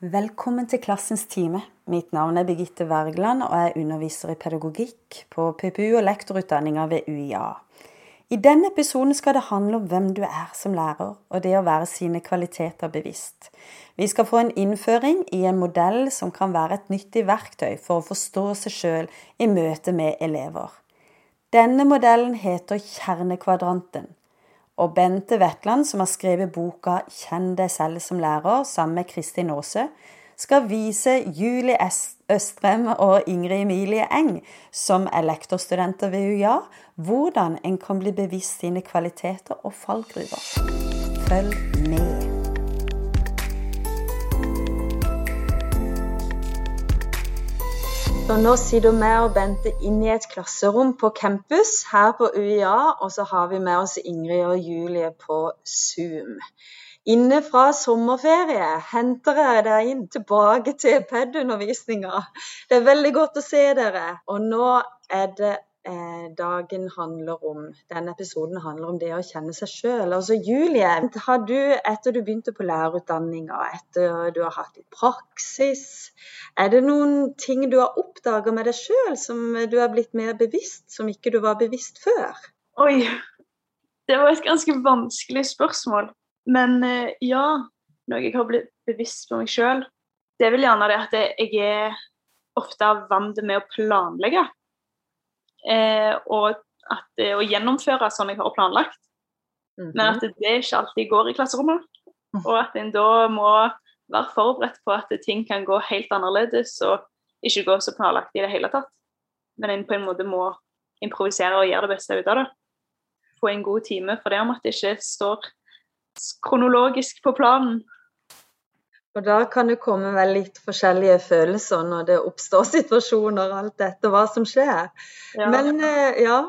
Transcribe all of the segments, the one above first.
Velkommen til Klassens time. Mitt navn er Birgitte Wergeland, og jeg underviser i pedagogikk på PPU og lektorutdanninga ved UiA. I denne episoden skal det handle om hvem du er som lærer, og det å være sine kvaliteter bevisst. Vi skal få en innføring i en modell som kan være et nyttig verktøy for å forstå seg sjøl i møte med elever. Denne modellen heter Kjernekvadranten. Og Bente Wetland, som har skrevet boka 'Kjenn deg selv som lærer' sammen med Kristin Aase, skal vise Julie Østrem og Ingrid Emilie Eng, som er lektorstudenter ved UiA, hvordan en kan bli bevisst sine kvaliteter og fallgruver. Følg med. Så nå sitter vi og Bente inn i et klasserom på campus her på UiA, og så har vi med oss Ingrid og Julie på Zoom. Inne fra sommerferie henter jeg deg inn tilbake til PED-undervisninga. Det er veldig godt å se dere. Og nå er det dagen handler om, denne episoden handler om det å kjenne seg sjøl. Altså, Julie, har du, etter du begynte på lærerutdanninga, etter du har hatt litt praksis, er det noen ting du har oppdaga med deg sjøl som du er blitt mer bevisst, som ikke du var bevisst før? Oi, det var et ganske vanskelig spørsmål. Men eh, ja, noe jeg har blitt bevisst på meg sjøl, det er vel gjerne det at jeg er ofte vant med å planlegge. Eh, og at å gjennomføre sånn jeg har planlagt. Mm -hmm. Men at det ikke alltid går i klasserommet. Mm. Og at en da må være forberedt på at ting kan gå helt annerledes og ikke gå så planlagt i det hele tatt. Men en på en måte må improvisere og gjøre det beste ut av det. Få en god time for det om at det ikke står kronologisk på planen. Og da kan det komme vel litt forskjellige følelser når det oppstår situasjoner, og alt etter hva som skjer. Ja. Men eh, ja,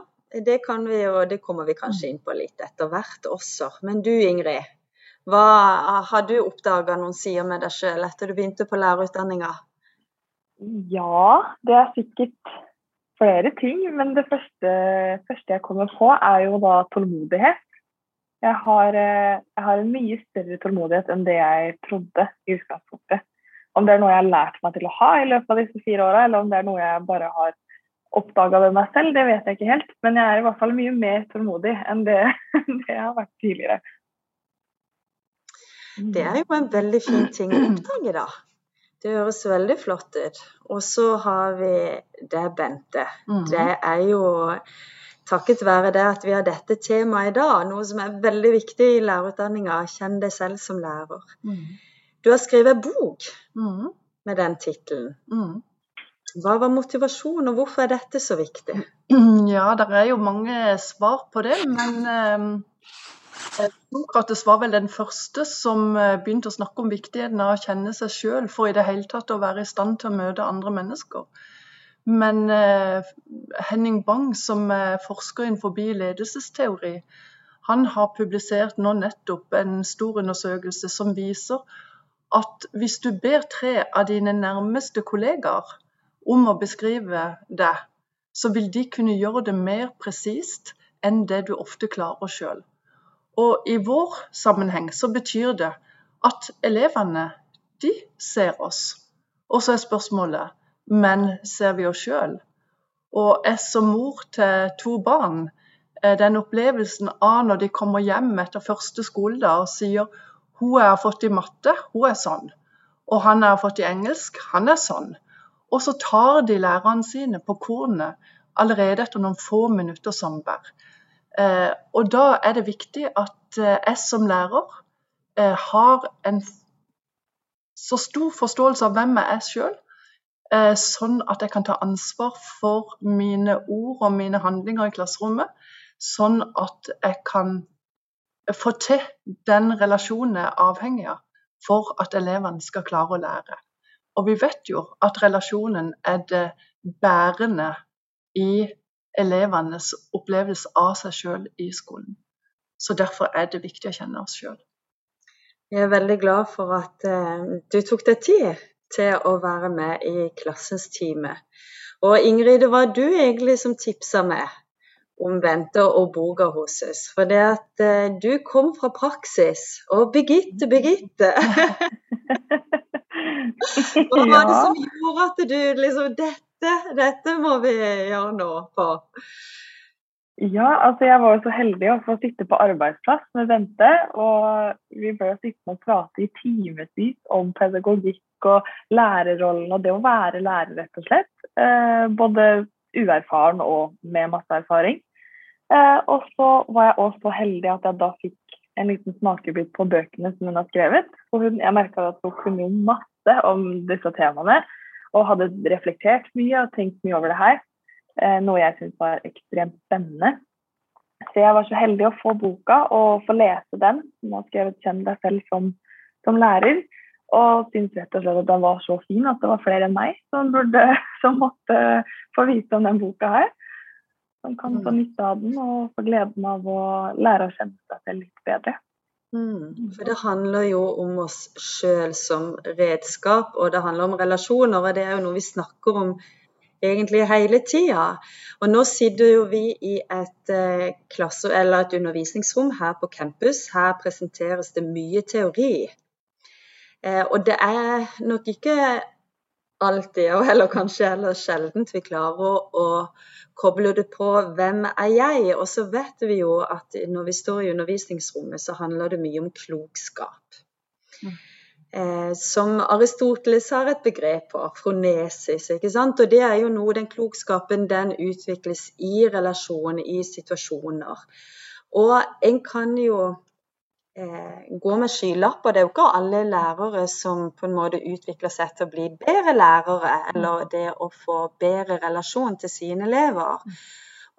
det kan vi jo, det kommer vi kanskje inn på litt etter hvert også. Men du Ingrid, hva har du oppdaga noen sider med deg sjøl etter du begynte på lærerutdanninga? Ja, det er sikkert flere ting. Men det første, første jeg kommer på, er jo da tålmodighet. Jeg har, eh, jeg har, en mye større tålmodighet enn det jeg trodde i utgangspunktet. Om det er noe jeg har lært meg til å ha i løpet av disse fire åra, eller om det er noe jeg bare har oppdaga ved meg selv, det vet jeg ikke helt. Men jeg er i hvert fall mye mer tålmodig enn det, det jeg har vært tidligere. Det er jo en veldig fin ting å oppdage, da. Det høres veldig flott ut. Og så har vi det, Bente. Mm. Det er jo takket være det at vi har dette temaet i dag, noe som er veldig viktig i lærerutdanninga. Kjenn deg selv som lærer. Mm. Du har skrevet bok mm. med den tittelen. Mm. Hva var motivasjonen, og hvorfor er dette så viktig? Ja, det er jo mange svar på det, men ehm, Sokrates var vel den første som eh, begynte å snakke om viktigheten av å kjenne seg sjøl for i det hele tatt å være i stand til å møte andre mennesker. Men eh, Henning Bang, som er forsker innenfor ledelsesteori, han har publisert nå nettopp en stor undersøkelse som viser at hvis du ber tre av dine nærmeste kollegaer om å beskrive det, så vil de kunne gjøre det mer presist enn det du ofte klarer sjøl. Og i vår sammenheng så betyr det at elevene, de ser oss. Og så er spørsmålet men ser vi oss sjøl? Og jeg som mor til to barn, eh, den opplevelsen av når de kommer hjem etter første skoledag og sier hun jeg har fått i matte, hun er sånn. Og han jeg har fått i engelsk, han er sånn. Og så tar de lærerne sine på kornet allerede etter noen få minutter samvær. Eh, og da er det viktig at eh, jeg som lærer har en så stor forståelse av hvem jeg er sjøl, Eh, sånn at jeg kan ta ansvar for mine ord og mine handlinger i klasserommet. Sånn at jeg kan få til den relasjonen jeg er avhengig av for at elevene skal klare å lære. Og vi vet jo at relasjonen er det bærende i elevenes opplevelse av seg sjøl i skolen. Så derfor er det viktig å kjenne oss sjøl. Jeg er veldig glad for at uh, du tok deg tid til å være med i klassens time. Og Ingrid, det var du egentlig som tipsa meg om Bente og oss. For det at uh, du kom fra praksis. Og Birgitte, Birgitte! Hva var det som gjorde at du liksom Dette, dette må vi gjøre nå på? Ja, altså jeg var jo så heldig å få sitte på arbeidsplass med Bente. Og vi ble sittende og prate i timevis om pedagogikk og lærerrollen og det å være lærer, rett og slett. Eh, både uerfaren og med masse erfaring. Eh, og så var jeg også så heldig at jeg da fikk en liten smakebit på bøkene som hun har skrevet. Og hun, jeg merka at hun kunne masse om disse temaene og hadde reflektert mye og tenkt mye over det her. Eh, noe jeg syntes var ekstremt spennende. Så jeg var så heldig å få boka og få lese den. Hun har skrevet 'Kjenn deg selv som, som lærer'. Og syntes rett og slett at den var så fin at det var flere enn meg som, burde, som måtte få vite om den boka her. Som kan få mm. nytte av den og få gleden av å lære å kjenne seg selv litt bedre. Mm, for det handler jo om oss sjøl som redskap, og det handler om relasjoner. Og det er jo noe vi snakker om egentlig hele tida. Og nå sitter jo vi i et eh, klasse, eller et undervisningsrom her på campus. Her presenteres det mye teori. Eh, og det er nok ikke alltid, og heller kanskje eller sjeldent, vi klarer å, koble det på 'hvem er jeg?' Og så vet vi jo at når vi står i undervisningsrommet, så handler det mye om klokskap. Mm eh, som Aristoteles har et begrep på, fronesis. ikke sant? Og det er jo noe, den klokskapen den utvikles i relasjoner, i situasjoner. Og en kan jo gå med skylapper. Det er jo ikke alle lærere som på en måte utvikler seg til å bli bedre lærere, eller det å få bedre relasjon til sine elever.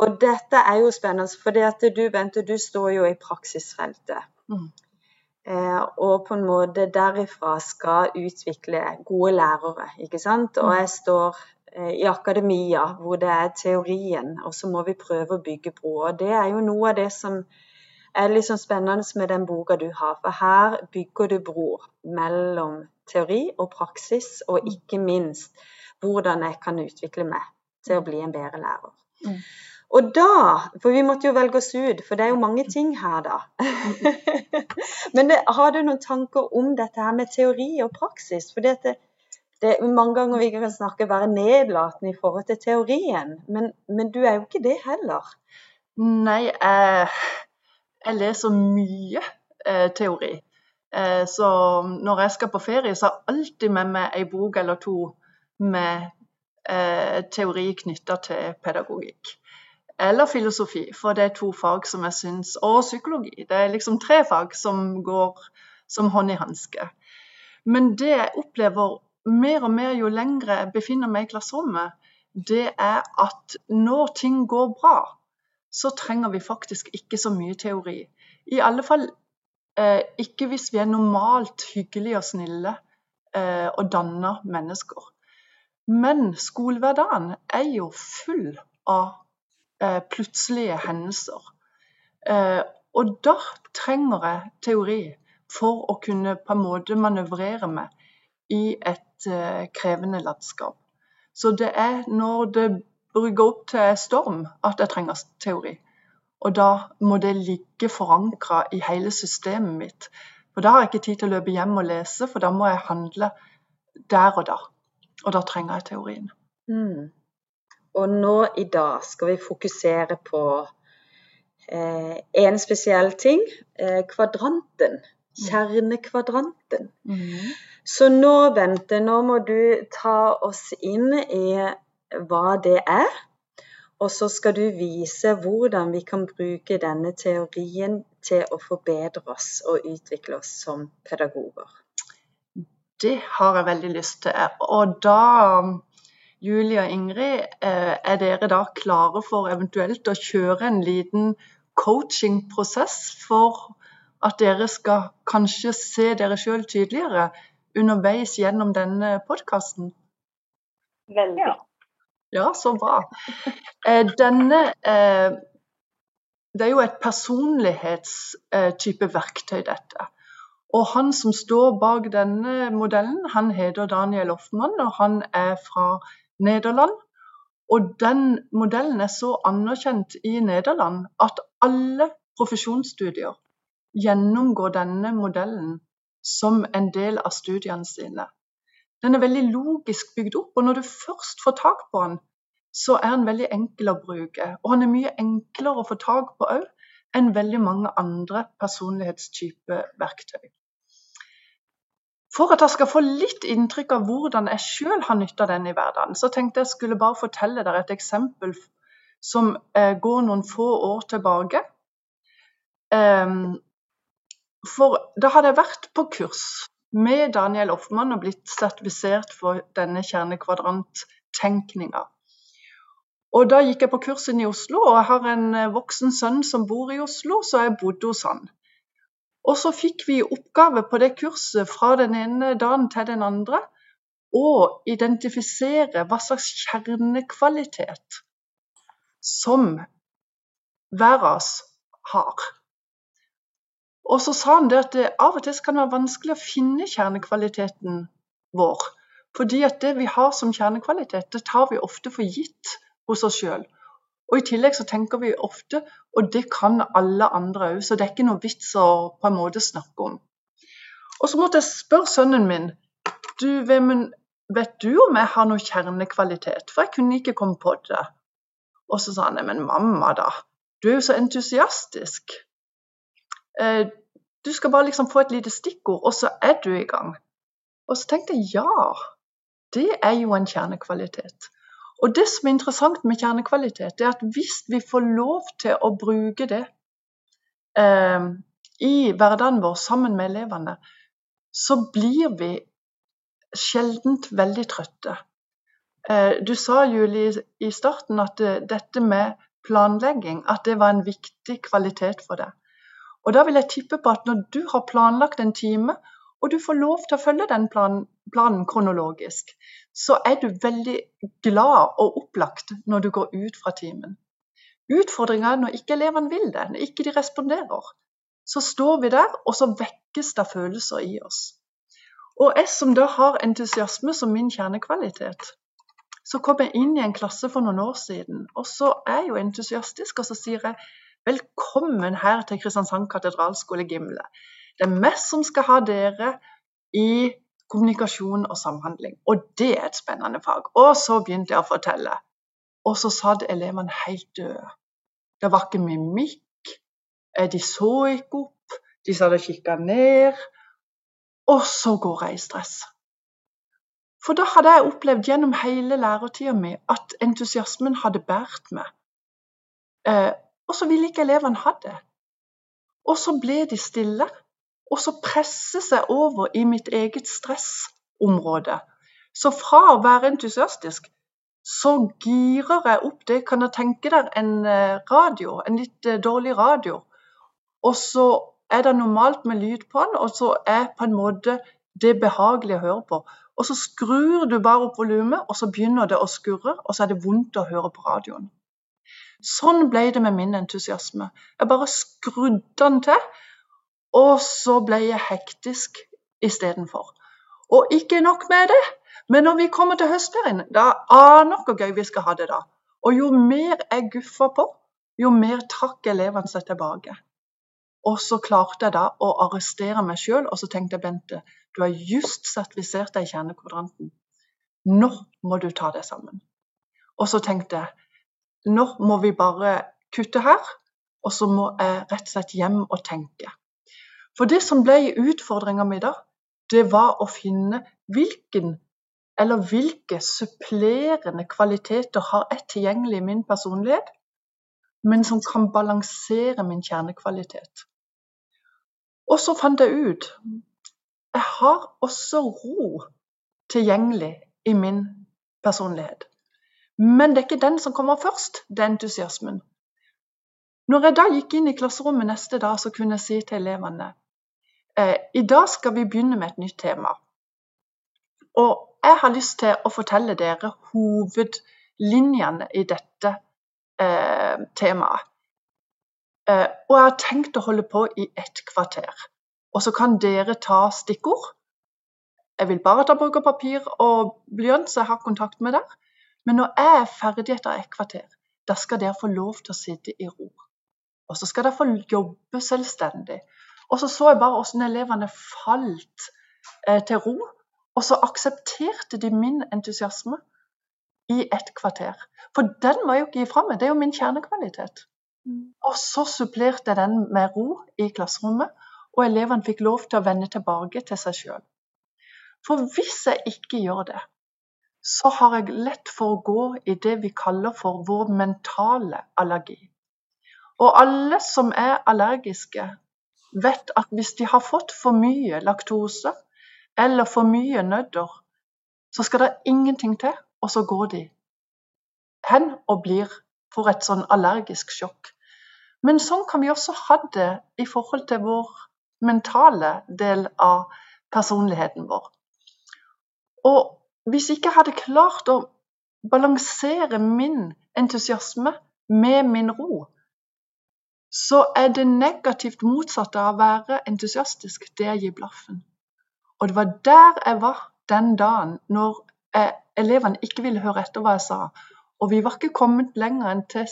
Og dette er jo spennende, for du, Bente, du står jo i praksisfeltet. Mm. Eh, og på en måte derifra skal utvikle gode lærere. ikke sant? Og jeg står eh, i akademia hvor det er teorien, og så må vi prøve å bygge broer. Det er jo noe av det som er litt sånn spennende med den boka du har. For her bygger du bror mellom teori og praksis, og ikke minst hvordan jeg kan utvikle meg til å bli en bedre lærer. Mm. Og da For vi måtte jo velge oss ut, for det er jo mange ting her, da. Men det, har du noen tanker om dette her med teori og praksis? For det, det, mange ganger vi kan snakke være nedlatende i forhold til teorien, men, men, du er jo ikke det heller. Nei, jeg, jeg leser mye eh, teori. Eh, så når jeg skal på ferie, så har jeg alltid med meg ei bok eller to med eh, teori knytta til pedagogikk eller filosofi, for det er to fag som jeg syns Og psykologi. Det er liksom tre fag som går som hånd i hanske. Men det jeg opplever mer og mer jo lengre jeg befinner meg i klasserommet, det er at når ting går bra, så trenger vi faktisk ikke så mye teori. I alle fall eh, ikke hvis vi er normalt hyggelige og snille eh, og danna mennesker. Men skolehverdagen er jo full av Eh, plutselige hendelser. Eh, og da trenger jeg teori for å kunne på en måte manøvrere meg i et eh, krevende landskap. Så det er når det brygger opp til storm at jeg trenger teori. Og da må det ligge forankra i hele systemet mitt. For da har jeg ikke tid til å løpe hjem og lese, for da må jeg handle der og da. Og da trenger jeg teorien. Mm. Og nå i dag skal vi fokusere på eh, en spesiell ting. Eh, kvadranten. Kjernekvadranten. Mm. Så nå, Bente, nå må du ta oss inn i hva det er. Og så skal du vise hvordan vi kan bruke denne teorien til å forbedre oss og utvikle oss som pedagoger. Det har jeg veldig lyst til. Og da Julie og Ingrid, eh, er dere da klare for eventuelt å kjøre en liten coachingprosess for at dere skal kanskje se dere sjøl tydeligere underveis gjennom denne podkasten? Veldig. Ja, så bra. Eh, denne eh, Det er jo et personlighetstype verktøy, dette. Og han som står bak denne modellen, han heter Daniel Hoffmann, og han er fra Nederland. Og den modellen er så anerkjent i Nederland at alle profesjonsstudier gjennomgår denne modellen som en del av studiene sine. Den er veldig logisk bygd opp, og når du først får tak på den, så er den veldig enkel å bruke. Og han er mye enklere å få tak på òg enn veldig mange andre personlighetstype verktøy. For at jeg skal få litt inntrykk av hvordan jeg sjøl har nytta den i hverdagen, så tenkte jeg skulle bare fortelle dere et eksempel som eh, går noen få år tilbake. Um, for da hadde jeg vært på kurs med Daniel Offmann og blitt sertifisert for denne kjernekvadranttenkninga. Og da gikk jeg på kursen i Oslo, og jeg har en eh, voksen sønn som bor i Oslo, så jeg bodde hos han. Og så fikk vi oppgave på det kurset fra den ene dagen til den andre å identifisere hva slags kjernekvalitet som hver av oss har. Og så sa han det at det av og til kan være vanskelig å finne kjernekvaliteten vår. Fordi at det vi har som kjernekvalitet, det tar vi ofte for gitt hos oss sjøl. Og i tillegg så tenker vi ofte, og det kan alle andre òg, så det er ikke noe vits å på en måte snakke om. Og så måtte jeg spørre sønnen min du, Vemund, vet du om jeg har noe kjernekvalitet? For jeg kunne ikke komme på det. Og så sa han men mamma, da. Du er jo så entusiastisk. Eh, du skal bare liksom få et lite stikkord, og så er du i gang. Og så tenkte jeg ja, det er jo en kjernekvalitet. Og det som er interessant med kjernekvalitet, det er at hvis vi får lov til å bruke det eh, i hverdagen vår sammen med elevene, så blir vi sjeldent veldig trøtte. Eh, du sa Julie i starten at det, dette med planlegging at det var en viktig kvalitet for deg. Og da vil jeg tippe på at når du har planlagt en time, og du får lov til å følge den planen, planen kronologisk, så er du veldig glad og opplagt når du går ut fra timen. Utfordringa er når ikke elevene vil det, når ikke de responderer. Så står vi der, og så vekkes det følelser i oss. Og jeg som da har entusiasme som min kjernekvalitet, så kom jeg inn i en klasse for noen år siden, og så er jeg jo entusiastisk, og så sier jeg Velkommen her til Kristiansand katedralskole Gimle. Det er vi som skal ha dere i kommunikasjon og samhandling. Og det er et spennende fag. Og så begynte jeg å fortelle. Og så satt elevene helt døde. Det var ikke mimikk. Eh, de så ikke opp. De satt og kikka ned. Og så går jeg i stress. For da hadde jeg opplevd gjennom hele lærertida mi at entusiasmen hadde båret meg. Eh, og så ville ikke elevene ha det. Og så ble de stille. Og så presse jeg over i mitt eget stressområde. Så fra å være entusiastisk, så girer jeg opp det. Kan dere tenke dere en eh, radio, en litt eh, dårlig radio. Og så er det normalt med lyd på den, og så er på en måte det behagelig å høre på. Og så skrur du bare opp volumet, og så begynner det å skurre, og så er det vondt å høre på radioen. Sånn ble det med min entusiasme. Jeg bare skrudde den til, og så ble jeg hektisk istedenfor. Og ikke nok med det, men når vi kommer til høstferien, da aner hvor gøy vi skal ha det da. Og jo mer jeg guffa på, jo mer trakk elevene seg tilbake. Og så klarte jeg da å arrestere meg sjøl, og så tenkte jeg Bente, du har just sertifisert deg i kjernekvadranten. Nå må du ta deg sammen. Og så tenkte jeg nå må vi bare kutte her, og så må jeg rett og slett hjem og tenke. For det som ble utfordringa mi da, det var å finne hvilken eller hvilke supplerende kvaliteter har jeg tilgjengelig i min personlighet, men som kan balansere min kjernekvalitet. Og så fant jeg ut jeg har også ro tilgjengelig i min personlighet. Men det er ikke den som kommer først, det er entusiasmen. Når jeg da gikk inn i klasserommet neste dag, så kunne jeg si til elevene eh, i dag skal vi begynne med et nytt tema. Og jeg har lyst til å fortelle dere hovedlinjene i dette eh, temaet. Eh, og jeg har tenkt å holde på i ett kvarter. Og så kan dere ta stikkord. Jeg vil bare ta bruk av papir og blyant, så jeg har kontakt med dere. Men når jeg er ferdig etter et kvarter, da skal dere få lov til å sitte i ro. Og så skal dere få jobbe selvstendig. Og så så jeg bare hvordan elevene falt eh, til ro. Og så aksepterte de min entusiasme i et kvarter. For den må jeg jo ikke gi fra meg, det er jo min kjernekvalitet. Mm. Og så supplerte jeg den med ro i klasserommet, og elevene fikk lov til å vende tilbake til seg sjøl. For hvis jeg ikke gjør det, så har jeg lett for å gå i det vi kaller for vår mentale allergi. Og alle som er allergiske, vet at hvis de har fått for mye laktose eller for mye nødder, så skal det ingenting til, og så går de hen og blir for et sånn allergisk sjokk. Men sånn kan vi også ha det i forhold til vår mentale del av personligheten vår. Og hvis ikke jeg hadde klart å balansere min entusiasme med min ro, så er det negativt motsatte av å være entusiastisk, det er å gi blaffen. Og det var der jeg var den dagen når jeg, elevene ikke ville høre etter hva jeg sa. Og vi var ikke kommet lenger enn til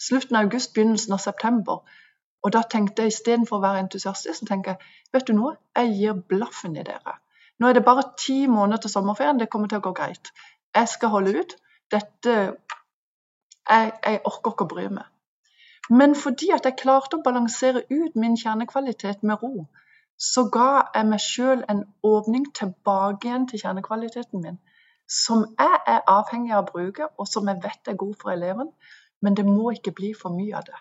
slutten av august, begynnelsen av september. Og da tenkte jeg istedenfor å være entusiastisk, så tenker jeg vet du noe, jeg gir blaffen i dere. Nå er det bare ti måneder til sommerferien. Det kommer til å gå greit. Jeg skal holde ut. Dette Jeg, jeg orker ikke å bry meg. Men fordi at jeg klarte å balansere ut min kjernekvalitet med ro, så ga jeg meg sjøl en åpning tilbake igjen til kjernekvaliteten min. Som jeg er avhengig av å bruke, og som jeg vet er god for eleven. Men det må ikke bli for mye av det.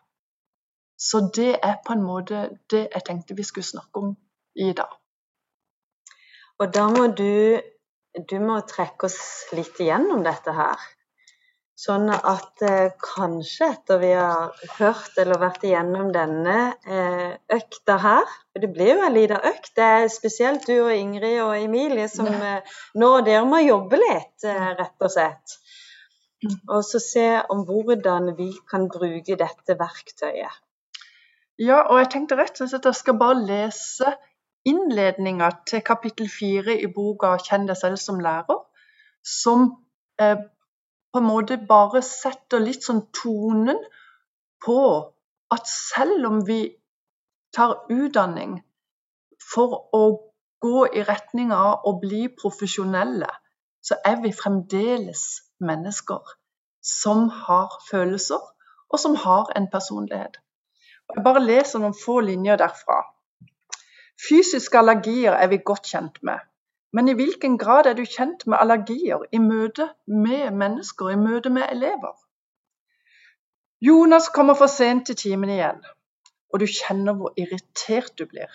Så det er på en måte det jeg tenkte vi skulle snakke om i dag. Og da må du, du må trekke oss litt igjennom dette her. Sånn at eh, kanskje etter vi har hørt eller vært igjennom denne eh, økta her For det blir jo en liten økt. Det er spesielt du og Ingrid og Emilie som eh, nå dere må jobbe litt, eh, rett og slett. Og så se om hvordan vi kan bruke dette verktøyet. Ja, og jeg tenkte rett og slett at jeg skal bare lese innledninga til kapittel fire i boka 'Kjenn deg selv som lærer', som eh, på en måte bare setter litt sånn tonen på at selv om vi tar utdanning for å gå i retning av å bli profesjonelle, så er vi fremdeles mennesker som har følelser, og som har en personlighet. Jeg bare leser noen få linjer derfra. Fysiske allergier er vi godt kjent med, men i hvilken grad er du kjent med allergier i møte med mennesker, i møte med elever? Jonas kommer for sent til timen igjen, og du kjenner hvor irritert du blir.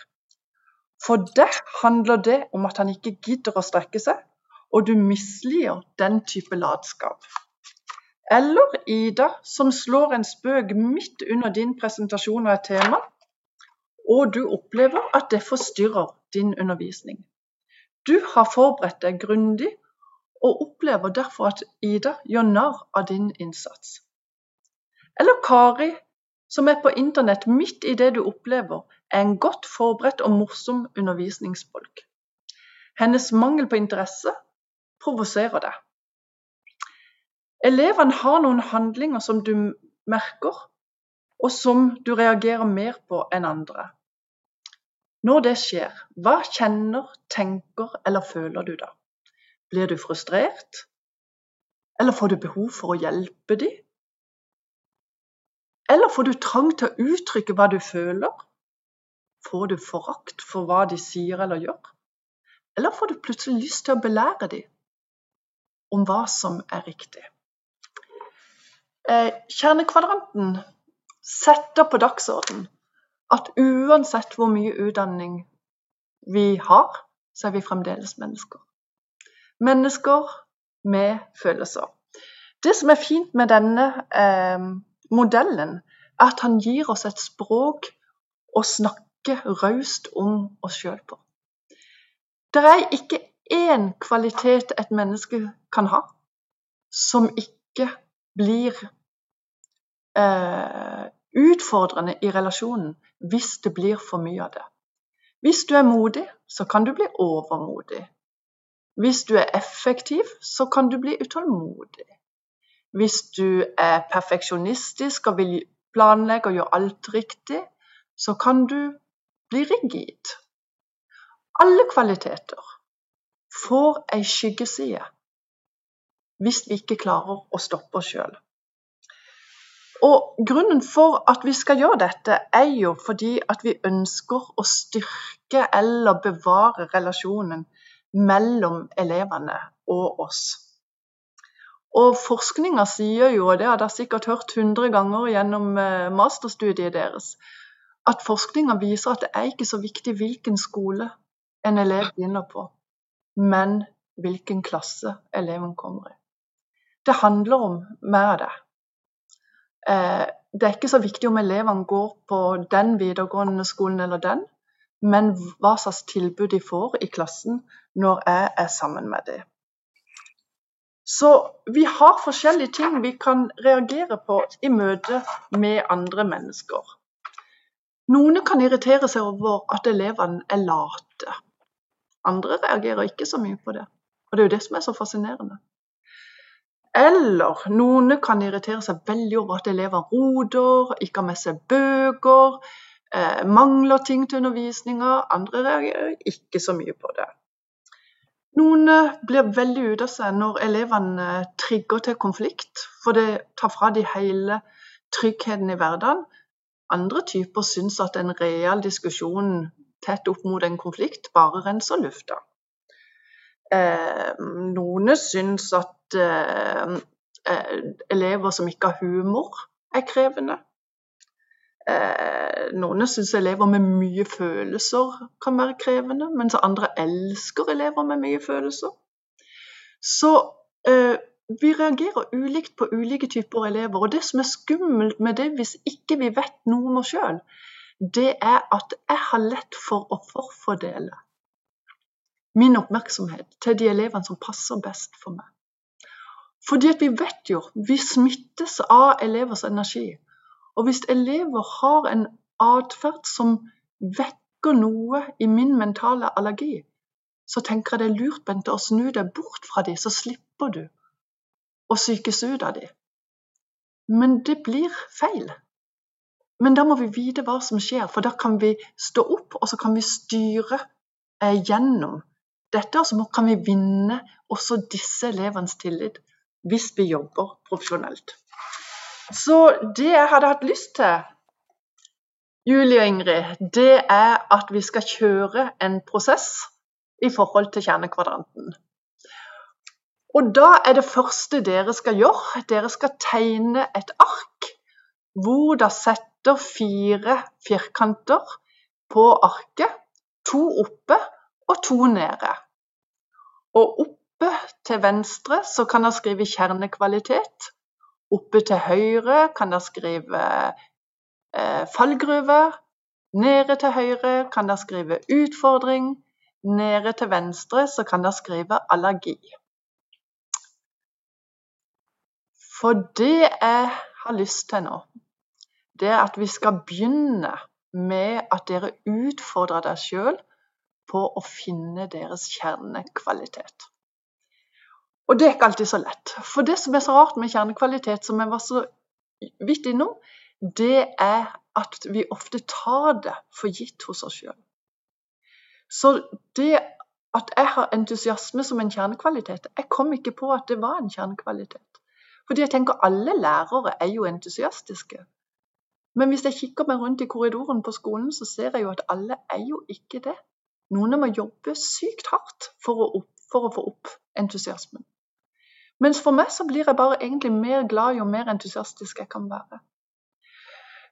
For deg handler det om at han ikke gidder å strekke seg, og du misliker den type latskap. Eller Ida, som slår en spøk midt under din presentasjon av et tema, og du opplever at det forstyrrer din undervisning. Du har forberedt deg grundig og opplever derfor at Ida gjør narr av din innsats. Eller Kari, som er på internett midt i det du opplever, er en godt forberedt og morsom undervisningsfolk. Hennes mangel på interesse provoserer deg. Elevene har noen handlinger som du merker, og som du reagerer mer på enn andre. Når det skjer, hva kjenner, tenker eller føler du da? Blir du frustrert? Eller får du behov for å hjelpe dem? Eller får du trang til å uttrykke hva du føler? Får du forakt for hva de sier eller gjør? Eller får du plutselig lyst til å belære dem om hva som er riktig? Eh, kjernekvadranten setter på dagsordenen at uansett hvor mye utdanning vi har, så er vi fremdeles mennesker. Mennesker med følelser. Det som er fint med denne eh, modellen, er at han gir oss et språk å snakke raust om oss sjøl på. Det er ikke én kvalitet et menneske kan ha som ikke blir eh, utfordrende i relasjonen hvis det blir for mye av det. Hvis du er modig, så kan du bli overmodig. Hvis du er effektiv, så kan du bli utålmodig. Hvis du er perfeksjonistisk og vil planlegge og gjøre alt riktig, så kan du bli rigid. Alle kvaliteter får ei skyggeside hvis vi ikke klarer å stoppe oss sjøl. Og Grunnen for at vi skal gjøre dette, er jo fordi at vi ønsker å styrke eller bevare relasjonen mellom elevene og oss. Og Forskninga sier jo, og det har dere sikkert hørt 100 ganger gjennom eh, masterstudiet deres, at forskninga viser at det er ikke så viktig hvilken skole en elev begynner på, men hvilken klasse eleven kommer i. Det handler om mer av det. Eh, det er ikke så viktig om elevene går på den videregående skolen eller den, men hva slags tilbud de får i klassen når jeg er sammen med dem. Så vi har forskjellige ting vi kan reagere på i møte med andre mennesker. Noen kan irritere seg over at elevene er late. Andre reagerer ikke så mye på det. Og det er jo det som er så fascinerende. Eller noen kan irritere seg veldig over at elever roter, ikke har med seg bøker, eh, mangler ting til undervisninga. Andre reagerer ikke så mye på det. Noen blir veldig ute av seg når elevene trigger til konflikt, for det tar fra de hele tryggheten i hverdagen. Andre typer syns at en real diskusjon tett opp mot en konflikt bare renser lufta. Eh, noen syns at eh, eh, elever som ikke har humor, er krevende. Noen syns elever med mye følelser kan være krevende, mens andre elsker elever med mye følelser. Så vi reagerer ulikt på ulike typer elever. Og det som er skummelt med det, hvis ikke vi vet noe om oss sjøl, det er at jeg har lett for å forfordele min oppmerksomhet til de elevene som passer best for meg. Fordi at vi vet jo, vi smittes av elevers energi. Og hvis elever har en atferd som vekker noe i min mentale allergi, så tenker jeg det er lurt Bente, å snu deg bort fra dem, så slipper du å sykes ut av dem. Men det blir feil. Men da må vi vite hva som skjer, for da kan vi stå opp og så kan vi styre eh, gjennom dette så kan vi vinne også disse elevenes tillit hvis vi jobber profesjonelt. Så det jeg hadde hatt lyst til, Julie og Ingrid, det er at vi skal kjøre en prosess i forhold til kjernekvadranten. Og da er det første dere skal gjøre, dere skal tegne et ark hvor dere setter fire firkanter på arket. To oppe og to nede. Og oppe til venstre så kan dere skrive kjernekvalitet. Oppe til høyre kan dere skrive eh, fallgruve. Nede til høyre kan dere skrive utfordring. Nede til venstre så kan dere skrive allergi. For det jeg har lyst til nå, det er at vi skal begynne med at dere utfordrer deg sjøl på å finne deres kjernekvalitet. Og det er ikke alltid så lett. For det som er så rart med kjernekvalitet, som jeg var så vidt innom, det er at vi ofte tar det for gitt hos oss sjøl. Så det at jeg har entusiasme som en kjernekvalitet Jeg kom ikke på at det var en kjernekvalitet. Fordi jeg tenker alle lærere er jo entusiastiske. Men hvis jeg kikker meg rundt i korridoren på skolen, så ser jeg jo at alle er jo ikke det. Noen må jobbe sykt hardt for å, opp, for å, få opp entusiasmen. Mens for meg så blir jeg bare egentlig mer glad jo mer entusiastisk jeg kan være.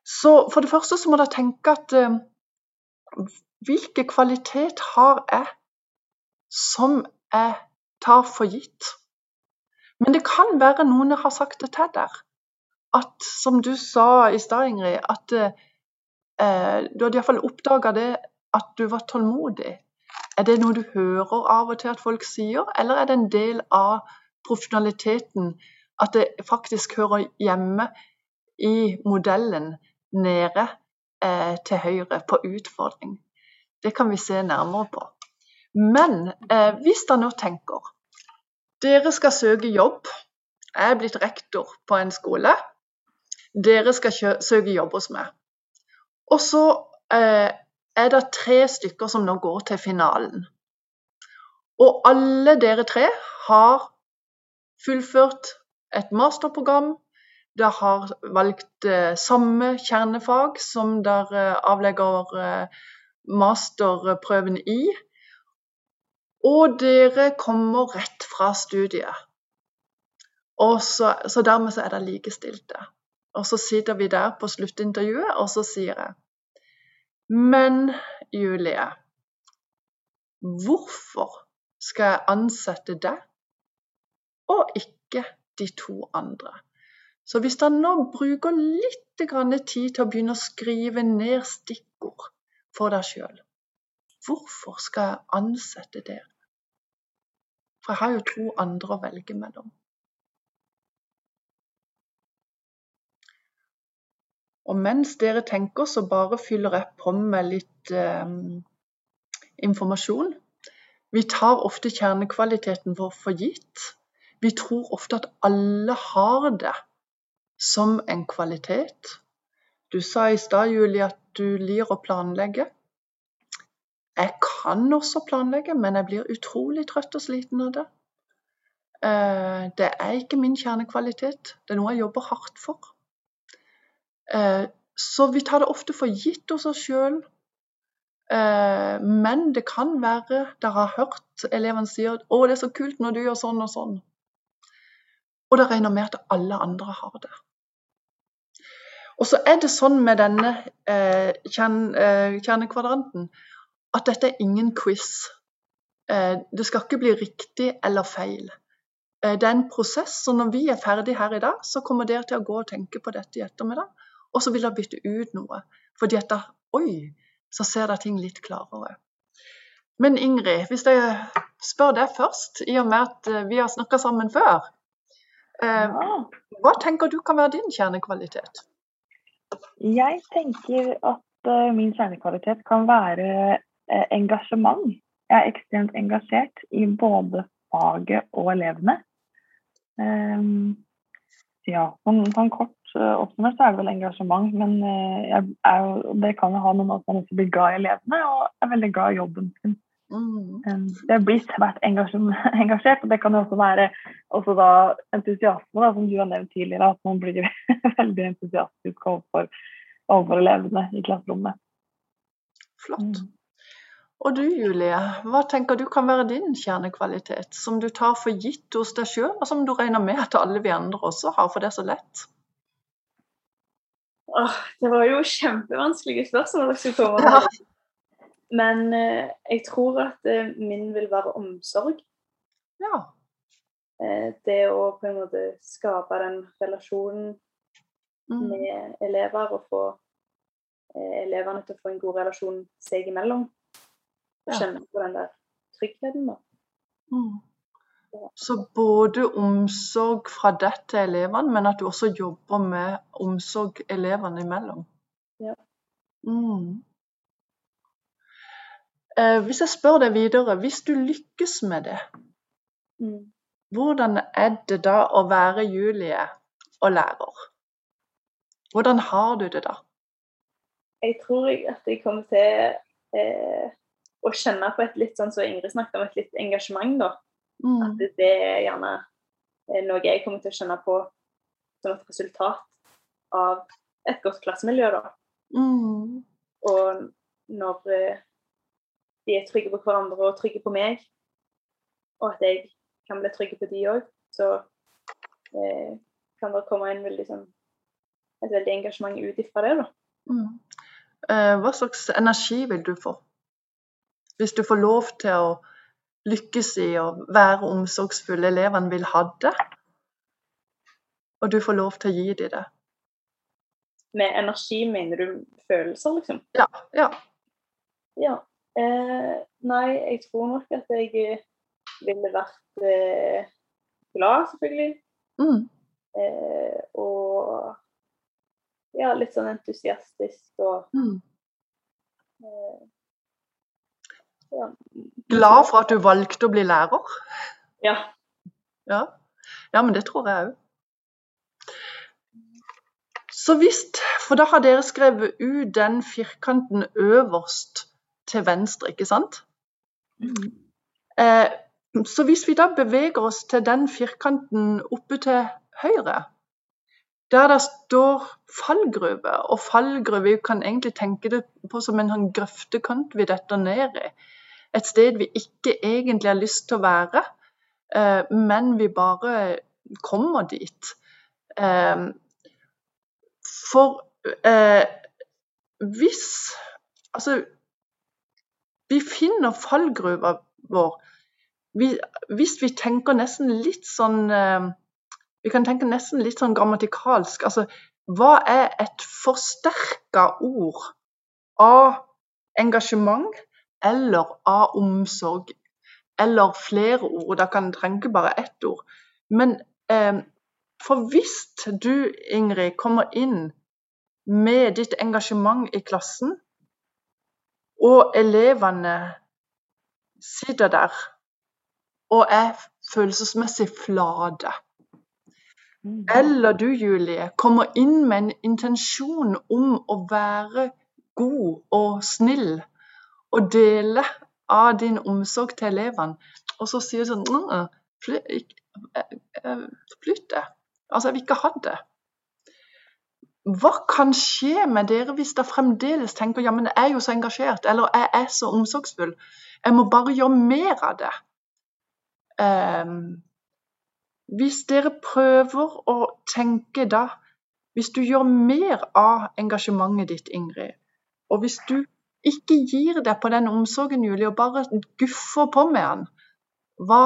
Så for det første så må dere tenke at uh, hvilke kvalitet har jeg som jeg tar for gitt? Men det kan være noen har sagt det til deg. At, som du sa i stad, Ingrid, at uh, du hadde iallfall oppdaga det at du var tålmodig? Er det noe du hører av og til at folk sier, eller er det en del av profesjonaliteten at det faktisk hører hjemme i modellen nede eh, til høyre på utfordring? Det kan vi se nærmere på. Men eh, hvis dere nå tenker dere skal søke jobb. Jeg er blitt rektor på en skole. Dere skal søke jobb hos meg. Og så eh, er det tre stykker som nå går til finalen. Og alle dere tre har fullført et masterprogram. Dere har valgt eh, samme kjernefag som dere avlegger eh, masterprøven i. Og dere kommer rett fra studiet. Så, så dermed så er det likestilte. Og så sitter vi der på sluttintervjuet, og så sier jeg Men Julie, hvorfor skal jeg ansette deg og ikke de to andre? Så hvis han nå bruker litt tid til å begynne å skrive ned stikkord for deg sjøl Hvorfor skal jeg ansette dere? For jeg har jo to andre å velge mellom. Og mens dere tenker, så bare fyller jeg på med litt eh, informasjon. Vi tar ofte kjernekvaliteten vår for gitt. Vi tror ofte at alle har det som en kvalitet. Du sa i stad, Julie, at du lir å planlegge. Jeg kan også planlegge, men jeg blir utrolig trøtt og sliten av det. Eh, det er ikke min kjernekvalitet. Det er noe jeg jobber hardt for. Eh, så vi tar det ofte for gitt hos oss sjøl. Eh, men det kan være dere har hørt elevene si at 'Å, det er så kult når du gjør sånn og sånn'. Og det regner med at alle andre har det. Og så er det sånn med denne eh, kjernekvadranten at dette er ingen quiz. det skal ikke bli riktig eller feil. det er en prosess, og når vi er ferdig her i dag, så kommer dere til å gå og tenke på dette i ettermiddag. Og så vil det bytte ut noe. Fordi at da Oi, så ser det ting litt klarere. Men Ingrid, hvis jeg spør deg først, i og med at eh, vi har snakka sammen før. Eh, ja. Hva tenker du kan være din kjernekvalitet? Jeg tenker at uh, min kjernekvalitet kan være uh, engasjement. Jeg er ekstremt engasjert i både faget og elevene. Um, ja, sånn, sånn kort oppsummert så er det vel engasjement. Men uh, er, det kan jo ha noe med at man også blir glad i elevene og er veldig glad i jobben sin. Mm. Jeg det blir svært engasjert, og det kan jo også være også da entusiasme, da, som du har nevnt tidligere. At man blir veldig entusiastisk overfor, overfor elevene i klasserommet. Flott. Mm. Og du Julie, hva tenker du kan være din kjernekvalitet, som du tar for gitt hos deg sjøl, og som du regner med at alle vi andre også har, for det er så lett? Åh, det var jo kjempevanskelige spørsmål dere skulle komme med. Ja. Men eh, jeg tror at eh, min vil være omsorg. Ja. Eh, det å på en måte skape den relasjonen mm. med elever og få eh, elevene til å få en god relasjon seg imellom. Og kjenne på den der tryggheten. da. Mm. Så både omsorg fra deg til elevene, men at du også jobber med omsorg elevene imellom. Ja. Mm. Eh, hvis jeg spør deg videre, hvis du lykkes med det, mm. hvordan er det da å være Julie og lærer? Hvordan har du det da? Jeg tror at jeg kommer til eh, å kjenne på et litt sånn som så Ingrid snakket om, et litt engasjement, da. Mm. At det er gjerne noe jeg kommer til å kjenne på som et resultat av et godt klassemiljø. da. Mm. Og når eh, de er trygge på hverandre og trygge på meg, og at jeg kan bli trygge på de òg, så eh, kan det komme en veldig, sånn, et veldig engasjement ut ifra det. da. Mm. Eh, hva slags energi vil du få hvis du får lov til å lykkes i å være omsorgsfull. Elevene vil ha det. Og du får lov til å gi dem det. Med energi mener du følelser, liksom? Ja. Ja. ja. Eh, nei, jeg tror nok at jeg eh, ville vært eh, glad, selvfølgelig. Mm. Eh, og ja, litt sånn entusiastisk og mm. Glad for at du valgte å bli lærer? Ja. Ja, ja men det tror jeg òg. Så visst, for da har dere skrevet ut den firkanten øverst til venstre, ikke sant? Mm. Eh, så hvis vi da beveger oss til den firkanten oppe til høyre, der det står fallgruve, og fallgruve vi kan egentlig tenke det på som en sånn grøftekant vi detter ned i. Et sted vi ikke egentlig har lyst til å være, eh, men vi bare kommer dit. Eh, for eh, hvis Altså, vi finner fallgruva vår vi, hvis vi tenker nesten litt sånn Vi kan tenke nesten litt sånn grammatikalsk. Altså, hva er et forsterka ord av engasjement eller av omsorg? Eller flere ord. Da kan en trenge bare ett ord. Men eh, for hvis du, Ingrid, kommer inn med ditt engasjement i klassen, og elevene sitter der og er følelsesmessig flate. Mm. Eller du, Julie, kommer inn med en intensjon om å være god og snill og dele av din omsorg til elevene, og så sier du sånn Flytt det. Altså, jeg vil ikke ha det. Hva kan skje med dere hvis dere fremdeles tenker ja, men jeg er jo så engasjert, eller jeg er så omsorgsfull, jeg må bare gjøre mer av det. Um, hvis dere prøver å tenke da Hvis du gjør mer av engasjementet ditt, Ingrid, og hvis du ikke gir deg på den omsorgen, Julie, og bare guffer på med den, hva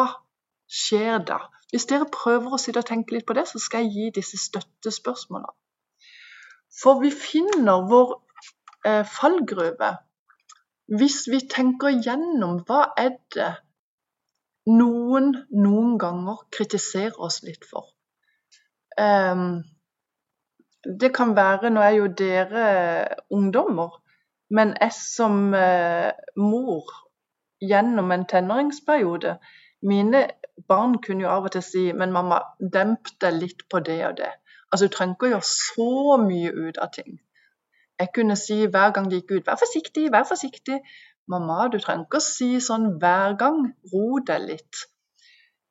skjer da? Hvis dere prøver å sitte og tenke litt på det, så skal jeg gi disse støttespørsmålene. For vi finner vår eh, fallgruve hvis vi tenker gjennom hva er det noen noen ganger kritiserer oss litt for. Um, det kan være Nå er jo dere ungdommer, men jeg som eh, mor gjennom en tenåringsperiode Mine barn kunne jo av og til si Men mamma, demp deg litt på det og det. Altså, Du trenger ikke å gjøre så mye ut av ting. Jeg kunne si hver gang de gikk ut Vær forsiktig, vær forsiktig. Mamma, du trenger ikke å si sånn hver gang. Ro deg litt.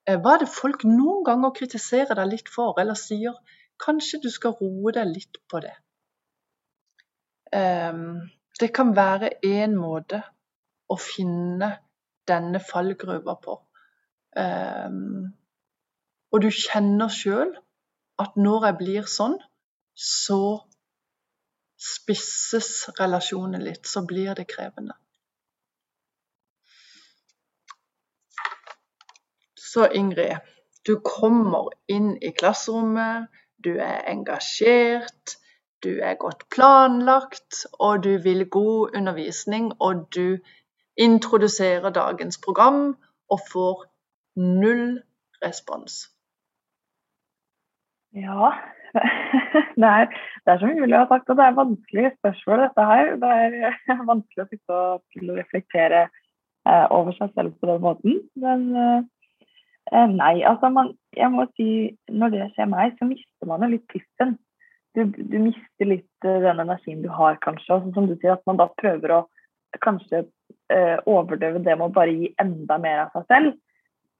Eh, hva er det folk noen ganger kritiserer deg litt for, eller sier kanskje du skal roe deg litt på det? Ehm, det kan være én måte å finne denne fallgruva på. Um, og du kjenner sjøl at når jeg blir sånn, så spisses relasjonen litt, så blir det krevende. Så Ingrid, du kommer inn i klasserommet, du er engasjert, du er godt planlagt, og du vil god undervisning. Og du introduserer dagens program og får null respons. Ja. Det er, det er som Julie har sagt, det er vanskelige spørsmål, dette her. Det er vanskelig å sitte og reflektere eh, over seg selv på den måten. Men eh, Eh, nei, altså man, jeg må si når det skjer meg, så mister man jo litt pusten. Du, du, mister litt uh, den energien du har, kanskje. Og som du sier, at man da prøver å kanskje eh, overdøve det med å bare gi enda mer av seg selv.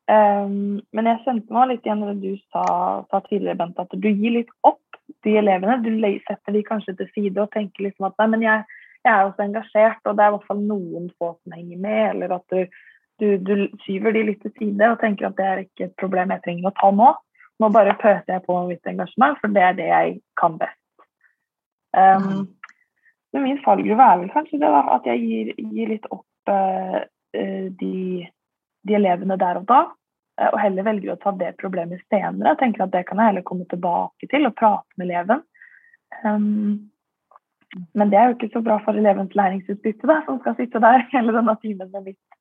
Um, men jeg kjente meg litt igjen når du sa, sa tidligere, Bent, at du gir litt opp de elevene. Du setter de kanskje til side og tenker liksom at nei, men jeg, jeg er også engasjert, og det er i hvert fall noen få som henger med. Eller at du du, du, skyver de litt til side og tenker at det er ikke et problem jeg trenger å ta nå. Nå bare pøser jeg på med mitt engasjement, for det er det jeg kan best. Um, mm. Men min fallgruve er vel kanskje det da, at jeg gir, gir litt opp uh, de, de, elevene der og da, uh, og heller velger å ta det problemet senere. Jeg tenker at Det kan jeg heller komme tilbake til og prate med eleven. Um, men det er jo ikke så bra for elevens læringsutbytte, da, som skal sitte der hele denne timen med mitt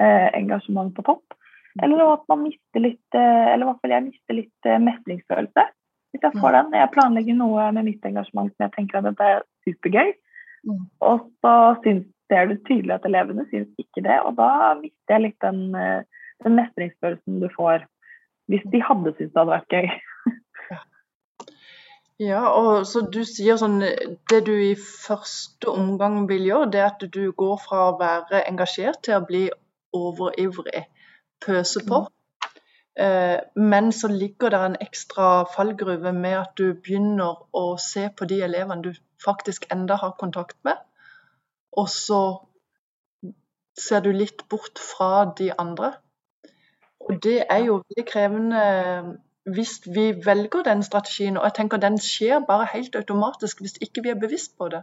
eh, engasjement på topp. Eller at man mister litt eh, Eller i hvert fall jeg mister litt eh, mestringsfølelse. Hvis jeg får mm. den. Jeg planlegger noe med mitt engasjement som jeg tenker at dette er supergøy. Mm. Og så syns, ser du tydelig at elevene syns ikke det, og da mister jeg litt den, eh, den mestringsfølelsen du får hvis de hadde syntes det hadde vært gøy. Ja, og så du sier sånn Det du i første omgang vil gjøre, det er at du går fra å være engasjert til å bli overivrig. Pøse på. Eh, men så ligger det en ekstra fallgruve med at du begynner å se på de elevene du faktisk enda har kontakt med, og så ser du litt bort fra de andre. Og det er jo veldig krevende hvis vi velger den strategien, og jeg tenker den skjer bare helt automatisk hvis ikke vi er bevisst på det.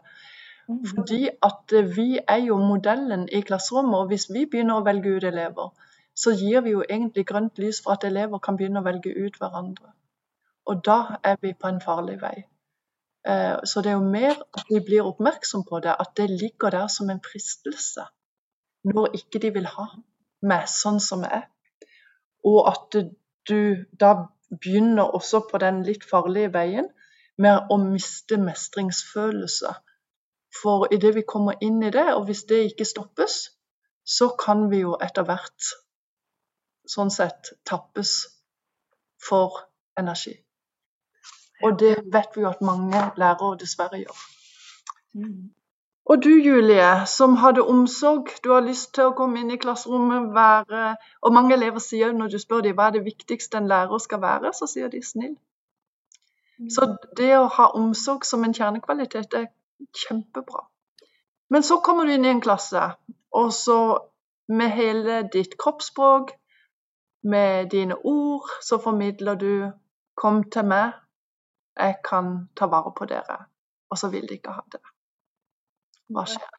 Mm. Fordi at vi er jo modellen i klasserommet, og hvis vi begynner å velge ut elever, så gir vi jo egentlig grønt lys for at elever kan begynne å velge ut hverandre. Og da er vi på en farlig vei. Eh, så det er jo mer at vi blir oppmerksom på det, at det ligger der som en fristelse når ikke de vil ha meg sånn som jeg er. Og at du da begynner også på den litt farlige veien med å miste mestringsfølelse. For idet vi kommer inn i det, og hvis det ikke stoppes, så kan vi jo etter hvert sånn sett tappes for energi. Og det vet vi jo at mange lærere dessverre gjør. Mm. Og du Julie, som hadde omsorg, du har lyst til å komme inn i klasserommet, være Og mange elever sier når du spør dem hva er det viktigste en lærer skal være, så sier de snill. Mm. Så det å ha omsorg som en kjernekvalitet er kjempebra. Men så kommer du inn i en klasse, og så med hele ditt kroppsspråk, med dine ord, så formidler du 'Kom til meg, jeg kan ta vare på dere', og så vil de ikke ha det. Hva skjer?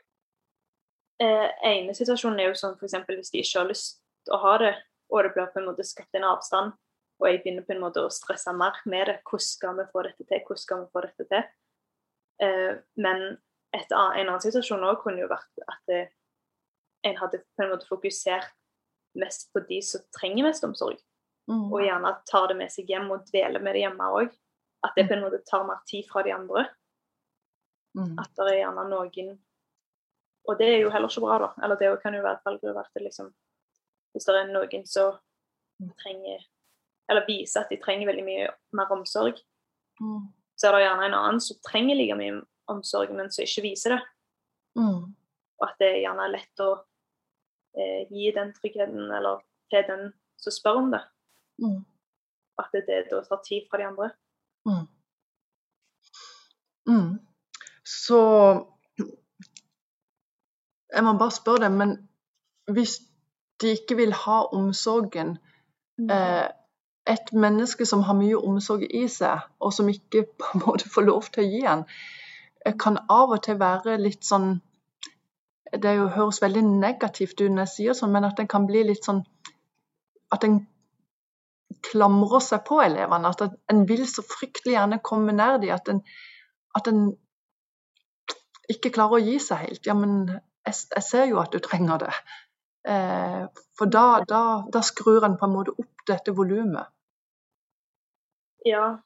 Eh, ene situasjonen er jo sånn f.eks. hvis de ikke har lyst til å ha det, og det blir på en måte skapt en avstand, og jeg begynner på en måte å stresse mer med det. Hvordan skal vi få dette til? Hvordan skal vi få dette til? Eh, men et, en annen situasjon òg kunne jo vært at det, en hadde på en måte fokusert mest på de som trenger mest omsorg. Mm. Og gjerne tar det med seg hjem og dveler med det hjemme òg. At det mm. på en måte tar mer tid fra de andre. Mm. At det er gjerne noen Og det er jo heller ikke bra, da. Eller det kan jo være et fallgruve at det liksom Hvis det er noen som trenger Eller viser at de trenger veldig mye mer omsorg, mm. så er det gjerne en annen som trenger like mye omsorg, men som ikke viser det. Mm. Og at det er gjerne lett å eh, gi den tryggheten eller til den som spør om det. Mm. At det, det da tar tid fra de andre. Mm. Mm. Så Jeg må bare spørre deg, men hvis de ikke vil ha omsorgen mm. eh, Et menneske som har mye omsorg i seg, og som ikke på en måte får lov til å gi den, eh, kan av og til være litt sånn Det jo høres veldig negativt ut når jeg sier sånn, men at en kan bli litt sånn At en klamrer seg på elevene. At en vil så fryktelig gjerne komme nær dem. At en, at en ikke klarer å gi seg helt, ja, men jeg, jeg ser jo at du trenger det. Eh, for da, da, da, skrur en på en måte opp dette volumet. Ja,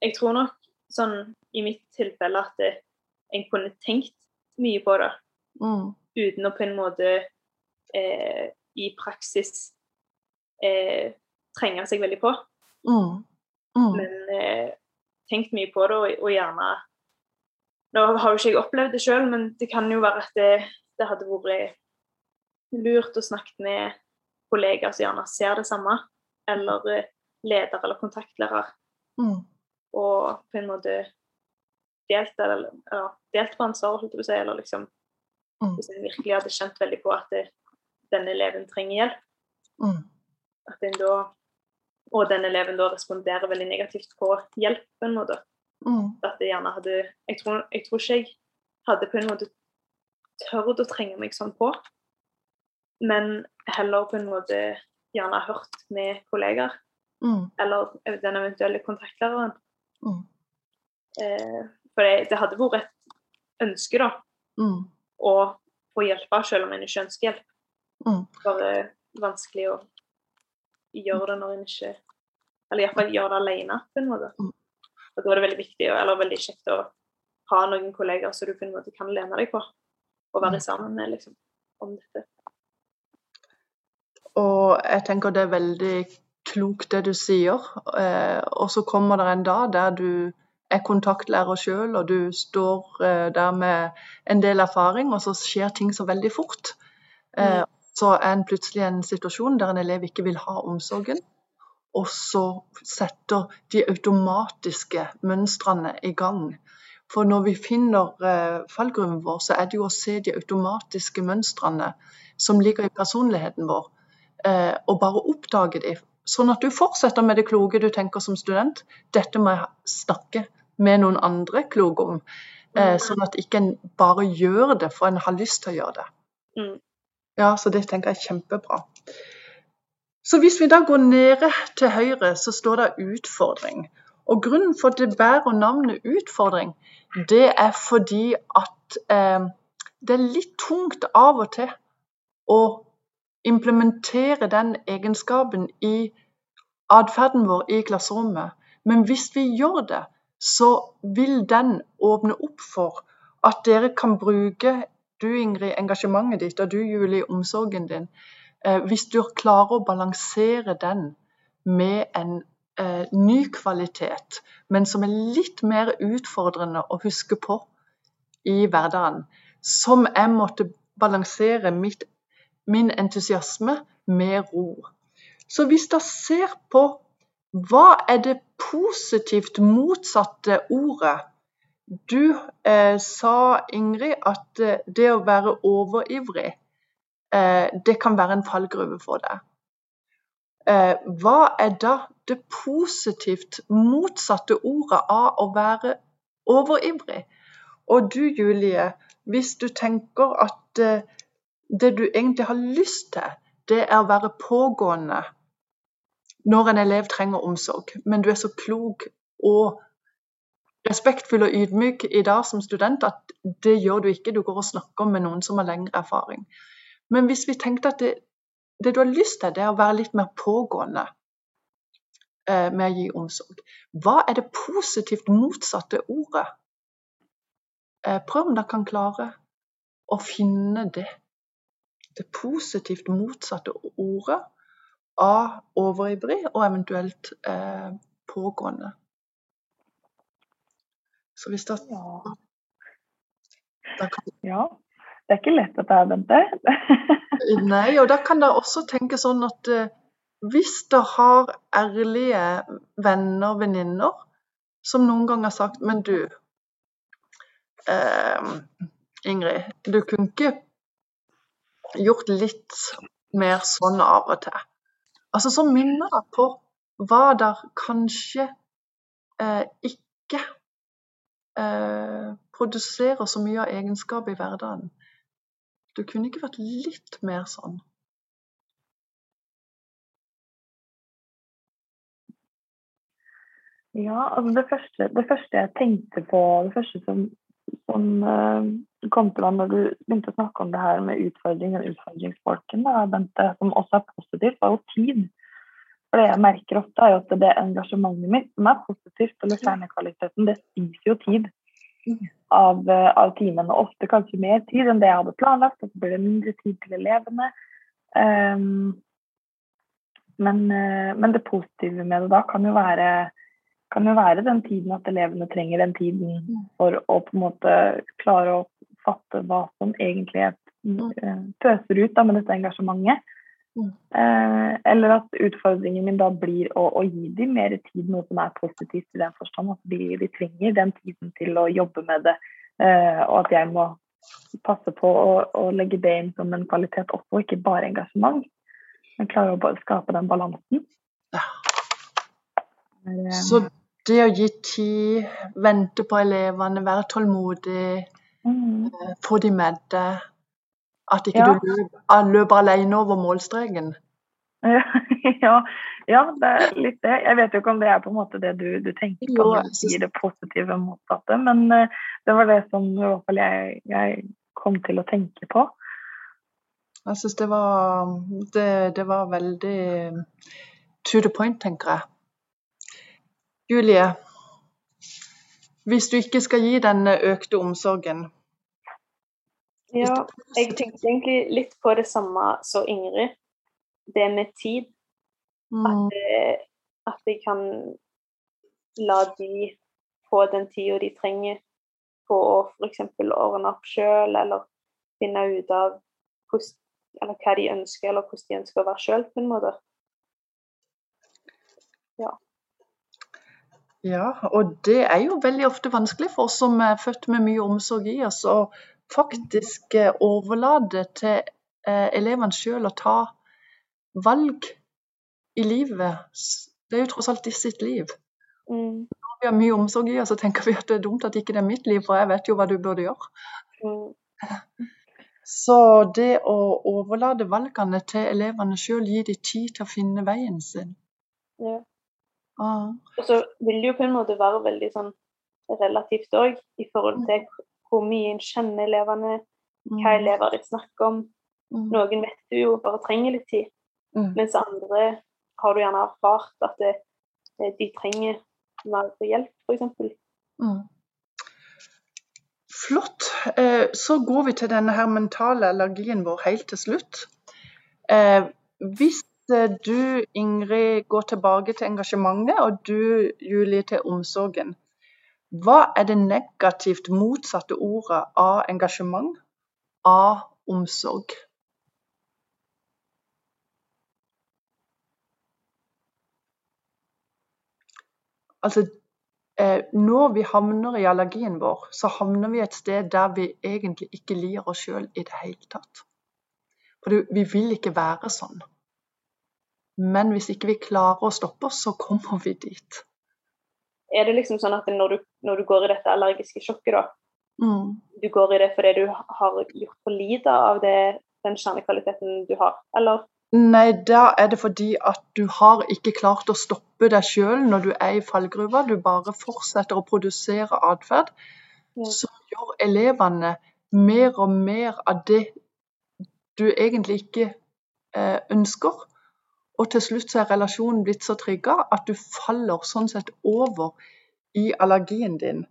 jeg tror nok sånn i mitt tilfelle at en kunne tenkt mye på det. Mm. Uten å på en måte eh, i praksis eh, trenge seg veldig på. Mm. Mm. Men eh, tenkt mye på det, og, og gjerne nå har jo ikke jeg opplevd det sjøl, men det kan jo være at det, det, hadde vært lurt å snakke med kollegaer som gjerne ser det samme, eller eh, leder eller kontaktlærer. Mm. Og på en måte delt, eller, eller, delt på ansvaret, holdt jeg på å si, eller liksom mm. Hvis en virkelig hadde kjent veldig på at det, denne eleven trenger hjelp, mm. at en da og den eleven da responderer veldig negativt på hjelp på en måte. Mm. At jeg gjerne hadde jeg tror, jeg tror, ikke jeg hadde på en måte tørt å trenge meg sånn på. Men heller på en måte gjerne hørt med kollegaer. Mm. Eller den eventuelle kontaktlæreren. Mm. Eh, for det, det, hadde vært et ønske, da, mm. Å få hjelpe selv om en ikke ønsker hjelp. Mm. Bare vanskelig å gjøre det når en ikke Eller iallfall gjøre det alene, på en måte. Mm. Og da er det veldig viktig eller veldig kjekt å ha noen kollegaer som du på en måte kan lene deg på, og være mm. sammen med liksom, om dette. Og jeg tenker det er veldig klokt det du sier. Eh, og så kommer det en dag der du er kontaktlærer sjøl, og du står eh, der med en del erfaring, og så skjer ting så veldig fort. Eh, mm. så er en plutselig i en situasjon der en elev ikke vil ha omsorgen, og så setter de automatiske mønstrene i gang. For når vi finner eh, fallgruven vår, så er det jo å se de automatiske mønstrene som ligger i personligheten vår, og bare oppdage dem. Sånn at du fortsetter med det kloke du tenker som student. Dette må jeg snakke med noen andre klok om. Eh, mm. sånn at ikke en bare gjør det for en har lyst til å gjøre det. Mm. Ja, så det tenker jeg er kjempebra. Så hvis vi da går nede til høyre, så står det 'utfordring'. Og Grunnen for at det bærer navnet 'utfordring', det er fordi at eh, det er litt tungt av og til å implementere den egenskapen i atferden vår i klasserommet. Men hvis vi gjør det, så vil den åpne opp for at dere kan bruke du Ingrid, engasjementet ditt, og du Julie, omsorgen din. Eh, hvis du klarer å balansere den med en eh, ny kvalitet, men som er litt mer utfordrende å huske på i hverdagen, som jeg måtte balansere mitt, min entusiasme med ro. Så hvis dere ser på hva er det positivt motsatte ordet? Du eh, sa, Ingrid, at eh, det å være overivrig, eh, det kan være en fallgruve for deg. Eh, hva er da det positivt motsatte ordet av å være overivrig? Og du, Julie, hvis du tenker at eh, det du egentlig har lyst til, det er å være pågående når en elev trenger omsorg. Men du er så klok og respektfull og ydmyk i dag som student at det gjør du ikke. Du går og snakker med noen som har lengre erfaring. Men hvis vi tenkte at det, det du har lyst til, det er å være litt mer pågående eh, med å gi omsorg. Hva er det positivt motsatte ordet? Eh, prøv om dere kan klare å finne det. Det positivt motsatte ordet av overivrig og eventuelt eh, pågående. Så hvis det ja. Kan... ja. Det er ikke lett dette her, Bente. Nei, og da kan dere også tenke sånn at eh, hvis dere har ærlige venner, venninner, som noen ganger har sagt Men du, eh, Ingrid, du kunne ikke gjort litt mer sånn av og til. Altså så minner deg på hva der kanskje eh, ikke eh, produserer så mye av egenskap i hverdagen. Du kunne ikke vært litt mer sånn. Ja, altså det første, det første, jeg tenkte på, det første som, som uh, kom til meg når du begynte å snakke om det her med utfordring og utfordringsfolken, da, Bente, som også er positivt, var jo tid. For det jeg merker ofte, er jo at det engasjementet mitt som er positivt, eller kjernekvaliteten, det spiser jo tid av, av timene. Ofte kanskje mer tid enn det jeg hadde planlagt, og så blir det mindre tid til elevene. Um, men, uh, men, det positive med det da kan jo være kan jo være den tiden at elevene trenger den tiden for å på en måte klare å fatte hva som egentlig er, uh, pøser ut da, med dette engasjementet. Mm. Eh, eller at utfordringen min da blir å, å, gi dem mer tid, noe som er positivt i den forstand at de, de trenger den tiden til å jobbe med det. Eh, og at jeg må passe på å, å, legge det inn som en kvalitet også, ikke bare engasjement. Men klare å bare skape den balansen. Ja. Eh, Så det å gi tid, vente på elevene, være tålmodig, mm. Eh, få de med deg at ikke ja. du løper, løper alene over målstreken. Ja, ja, det er litt det. Jeg vet jo ikke om det er på en måte det du, du tenker på når du sier det positive motsatte, men uh, det var det som i hvert fall jeg, jeg kom til å tenke på. Jeg syns det var det, det, var veldig to the point, tenker jeg. Julie, hvis du ikke skal gi den økte omsorgen, ja, jeg tenkte egentlig litt på det samme som Ingrid. Det med tid. Mm. At, eh, at, jeg kan la de få den tida de trenger på å f.eks. ordne opp sjøl, eller finne ut av hvordan eller hva de ønsker, eller hvordan de ønsker å være sjøl, på en måte. Ja, og det er jo veldig ofte vanskelig for oss som er født med mye omsorg i oss, å faktisk eh, overlate til eh, elevene sjøl å ta valg i livet. Det er jo tross alt i sitt liv. Mm. Når vi har mye omsorg i oss, så tenker vi at det er dumt at ikke det er mitt liv, for jeg vet jo hva du burde gjøre. Mm. Så det å overlate valgene til elevene sjøl, gi dem tid til å finne veien sin. Ja. Ah. Og så vil det jo på en måte være veldig sånn relativt òg, i forhold til hvor mye en kjenner elevene, hva elever de snakker om. Mm. Noen vet du jo bare trenger litt tid, Mm. mens andre har du gjerne erfart at det, de trenger mer hjelp, f.eks. Mm. Flott. Eh, Så går vi til denne her mentale allergien vår helt til slutt. Eh, Hvis eh, du, Ingrid, går tilbake til engasjementet, og du, Julie, til omsorgen. Hva er det negativt motsatte ordet av engasjement, av omsorg? Altså, eh, når vi havner i allergien vår, så havner vi et sted der vi egentlig ikke liker oss sjøl i det hele tatt. For vi vil ikke være sånn. Men hvis ikke vi klarer å stoppe oss, så kommer vi dit. Er det liksom sånn at når du, når du går i dette allergiske sjokket, da, Mm. du går i det fordi du har gjort for lite av det, den kjernekvaliteten du har, eller? Nei, da er det fordi at du har ikke klart å stoppe deg sjøl når du er i fallgruva. Du bare fortsetter å produsere atferd mm. som gjør elevene mer og mer av det du egentlig ikke eh, ønsker. Og til slutt så er relasjonen blitt så trygga at du faller sånn sett over i allergien din.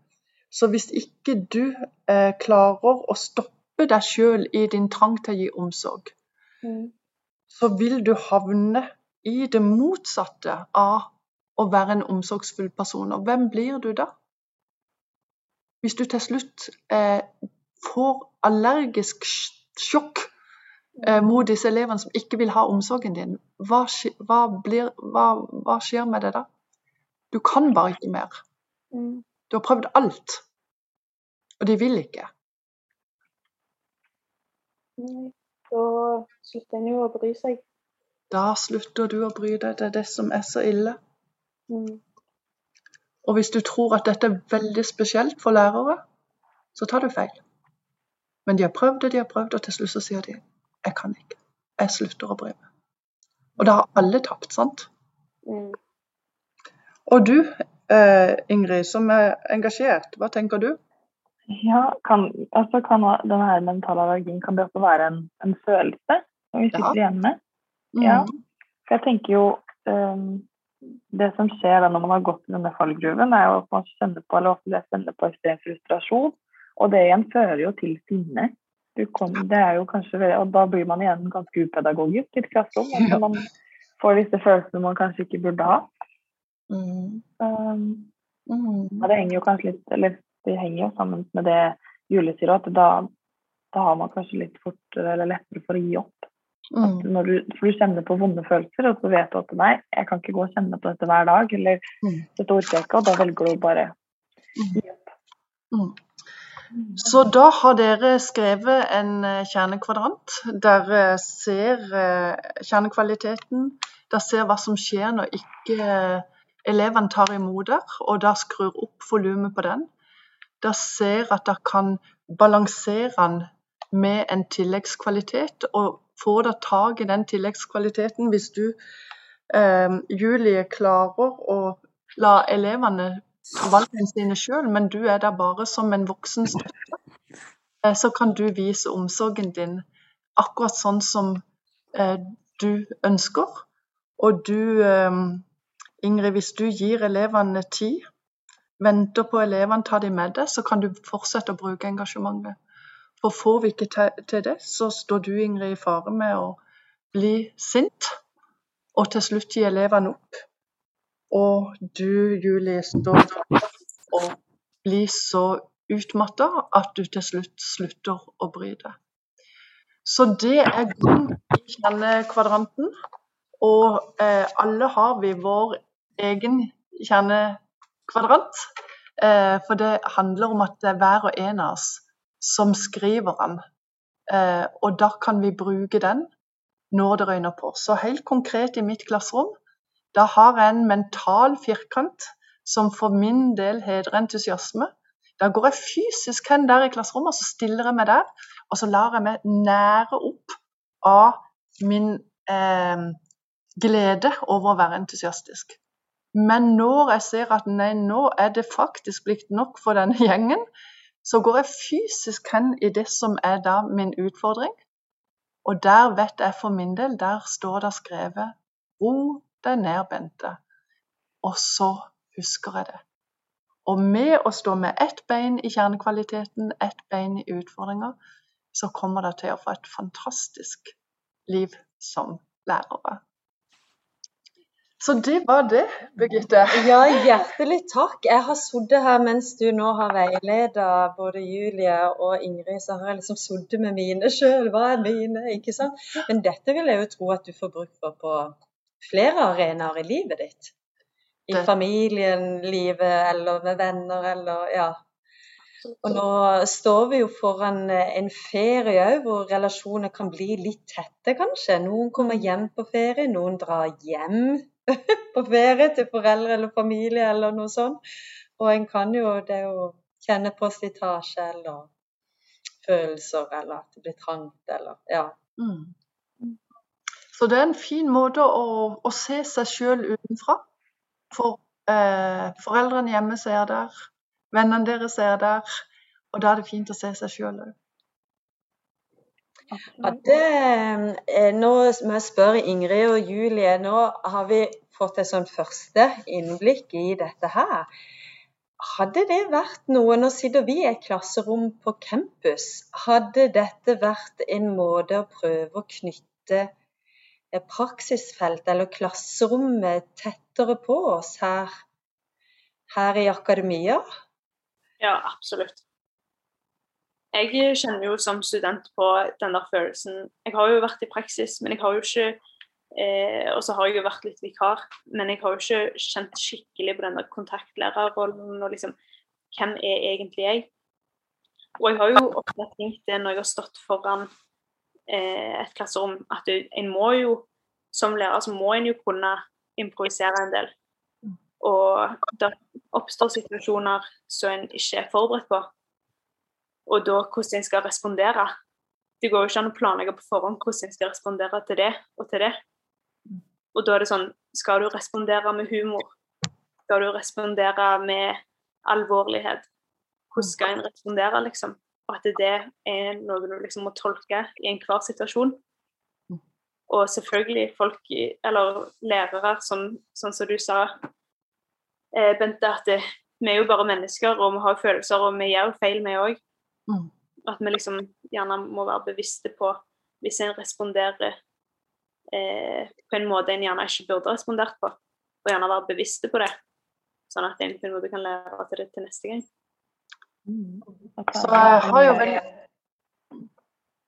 Så hvis ikke du eh, klarer å stoppe deg sjøl i din trang til å gi omsorg, Mm. så vil du havne i det motsatte av å være en omsorgsfull person. Og hvem blir du da? Hvis du til slutt eh, får allergisk sjokk mot disse elevene som ikke vil ha omsorgen din, hva, hva, blir, hva, hva skjer med det da? Du kan bare ikke mer. Mm. Du har prøvd alt, og de vil ikke. Da slutter en jo å bry seg. Da slutter du å bry deg. Det er det som er så ille. Mm. Og hvis du tror at dette er veldig spesielt for lærere, så tar du feil. Men de har prøvd det, de har prøvd, og til slutt så sier de 'jeg kan ikke'. Jeg slutter å bry meg. Og da har alle tapt, sant? Mm. Og du, eh, Ingrid, som er engasjert, hva tenker du? Ja, kan, altså kan denne her mentale allergien kan det også være en, en følelse som vi Ja. sitter igjen med? Mm. Ja. For jeg tenker jo um, Det som skjer da når man har gått i denne fallgruven, er jo at man kjenner på eller ofte kjenner på ekstrem frustrasjon. Og det igjen fører jo til sinne. Du kom, det er jo kanskje, veldig- og da blir man igjen ganske upedagogisk i et klasserom. Altså man får disse følelsene man kanskje ikke burde ha. Mm. Um, Mm. det henger jo kanskje litt eller det henger jo sammen med det Julie sier, at da, da har man kanskje litt fortere eller lettere for å gi opp. Mm. Du, for du kjenner på vonde følelser, og så vet du at nei, jeg kan ikke gå og kjenne på dette hver dag, eller Mm. dette orker jeg ikke, og da velger du bare gi opp. Mm. Så da har dere skrevet en eh, kjernekvadrant. Dere ser eh, kjernekvaliteten. Dere ser hva som skjer når ikke eh, elevene tar imot der, og da skrur opp volumet på den. Dere ser at dere kan balansere den med en tilleggskvalitet, og får dere tak i den tilleggskvaliteten hvis du, eh, Julie, klarer å la elevene valgene sine sjøl, men du er der bare som en voksen støtte, eh, så kan du vise omsorgen din akkurat sånn som eh, du ønsker. Og du, eh, Ingrid, hvis du gir elevene tid, venter på elevene, tar de med deg, så kan du fortsette å bruke engasjementet. For får vi ikke til det, så står du, Ingrid, i fare med å bli sint, og til slutt gi elevene opp. Og du, Julie, står og blir så utmatta at du til slutt slutter å bry deg. Så det er gang i kjernekvadranten. Og eh, alle har vi vår egen kjernekvadrant. Eh, for det handler om at det er hver og en av oss som skriver den. Eh, og da kan vi bruke den når det røyner på. Så helt konkret i mitt klasserom, da har jeg en mental firkant som for min del heter entusiasme. Da går jeg fysisk hen der i klasserommet, og så stiller jeg meg der. Og så lar jeg meg nære opp av min eh, glede over å være entusiastisk. Men når jeg ser at nei, nå er det faktisk blitt nok for denne gjengen, så går jeg fysisk hen i det som er da min utfordring. Og der vet jeg for min del, der står det skrevet ro deg ned, Bente. Og så husker jeg det. Og med å stå med ett bein i kjernekvaliteten, ett bein i utfordringer, så kommer det til å få et fantastisk liv som lærere. Så det var det, Birgitte. Ja, hjertelig takk. Jeg har sittet her mens du nå har veileda både Julie og Ingrid, så har jeg liksom sittet med mine sjøl. Hva er mine? Ikke sant? Men dette vil jeg jo tro at du får bruk for på flere arenaer i livet ditt i familien, livet eller med venner eller ja. Og nå står vi jo foran eh, en ferie òg, hvor relasjoner kan bli litt tette, kanskje. Noen kommer hjem på ferie, noen drar hjem på ferie til foreldre eller familie eller noe sånt. Og en kan jo det å kjenne på slitasje eller følelser, eller at det blir trangt, eller ja. Mm. Så det er en fin måte å, å se seg sjøl utenfra. For eh, foreldrene hjemme ser der, vennene deres er der, og da er det fint å se seg sjøl òg. Ja, det, eh, nå må jeg spørre Ingrid og Julie. Nå har vi fått et sånt første innblikk i dette her. Hadde det vært noe Nå sitter vi i et klasserom på campus. Hadde dette vært en måte å prøve å knytte praksisfelt eller klasserommet tettere på oss her, her i akademia? Ja, absolutt. Jeg kjenner jo som student på den der følelsen Jeg har jo vært i praksis, men jeg har jo ikke eh, Og så har jeg jo vært litt vikar, men jeg har jo ikke kjent skikkelig på den der kontaktlærerrollen og liksom Hvem er egentlig jeg? Og jeg har jo ofte tenkt det når jeg har stått foran et klasserom at du, en må jo som lærer så må en jo kunne improvisere en del. Og det oppstår situasjoner som en ikke er forberedt på. Og da hvordan en skal respondere. Det går jo ikke an å planlegge på forhånd hvordan en skal respondere til det og til det. Og da er det sånn Skal du respondere med humor? Skal du respondere med alvorlighet? Hvordan skal en respondere, liksom? Og at det er noe du liksom må tolke i enhver situasjon. Og selvfølgelig folk, eller lærere, som, sånn som du sa, eh, Bente, at det, vi er jo bare mennesker, og vi har følelser, og vi gjør feil, vi òg. Mm. At vi liksom gjerne må være bevisste på hvis en responderer eh, på en måte en gjerne ikke burde respondert på, og gjerne være bevisste på det. Sånn at en på en måte kan lære til det til neste gang. Så jeg har jo veldig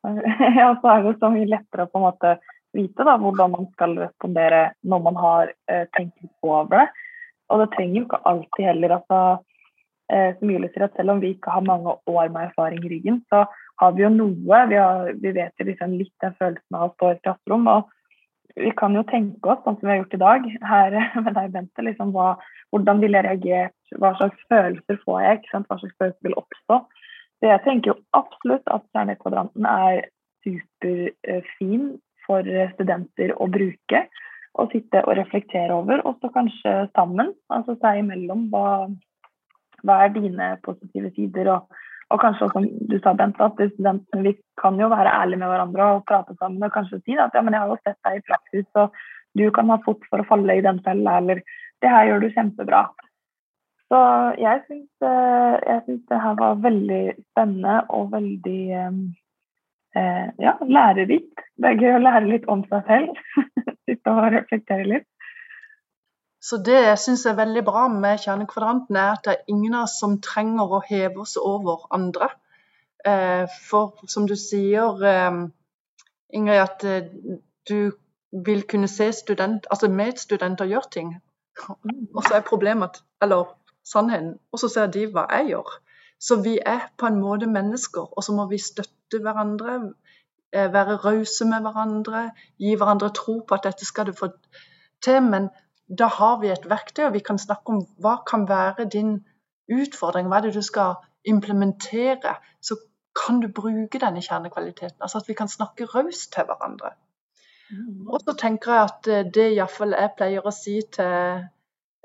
Ja, så er det så mye lettere å på en måte vite da, hvordan man skal respondere når man har eh, tenkt litt over det. Og det trenger jo ikke alltid heller altså, eh, som Julie sier, at selv om vi ikke har mange år med erfaring i ryggen, så har vi jo noe. Vi, har, vi vet jo liksom litt den følelsen av å stå i et klasserom. og vi kan jo tenke oss, sånn som vi har gjort i dag, her med deg, Bente, liksom, hva, hvordan ville jeg reagert, hva slags følelser får jeg, hva slags følelser vil oppstå. Så jeg tenker jo absolutt at kjernekvadranten er superfin for studenter å bruke. Og sitte og reflektere over, og så kanskje sammen, altså seg imellom. Hva, hva er dine positive sider? Og, og kanskje som du sa, Bent, at studentene vi kan jo være ærlige med hverandre og prate sammen og kanskje si at ja, men jeg har jo sett deg i praksis, og du kan ha fort for å falle i den fella, eller det her gjør du kjempebra. Så jeg syns, eh, det her var veldig spennende og veldig eh, ja, lærerikt. Det er gøy å lære litt om seg selv. Sitte og reflektere litt. Så det jeg syns er veldig bra med kjernekvadranten, er at det er ingen av oss som trenger å heve oss over andre. Eh, for som du sier, Ingrid, at eh, du vil kunne se student, altså medstudenter gjøre ting. Og så er problemet eller sannheten, og så ser de hva jeg gjør. Så vi er på en måte mennesker, og så må vi støtte hverandre, eh, være rause med hverandre, gi hverandre tro på at dette skal du få til. Men da har vi et verktøy, og vi kan snakke om hva kan være din utfordring, hva er det du skal implementere. Så kan du bruke denne kjernekvaliteten. Altså at vi kan snakke raust til hverandre. Mm. Og så tenker jeg at eh, det iallfall jeg pleier å si til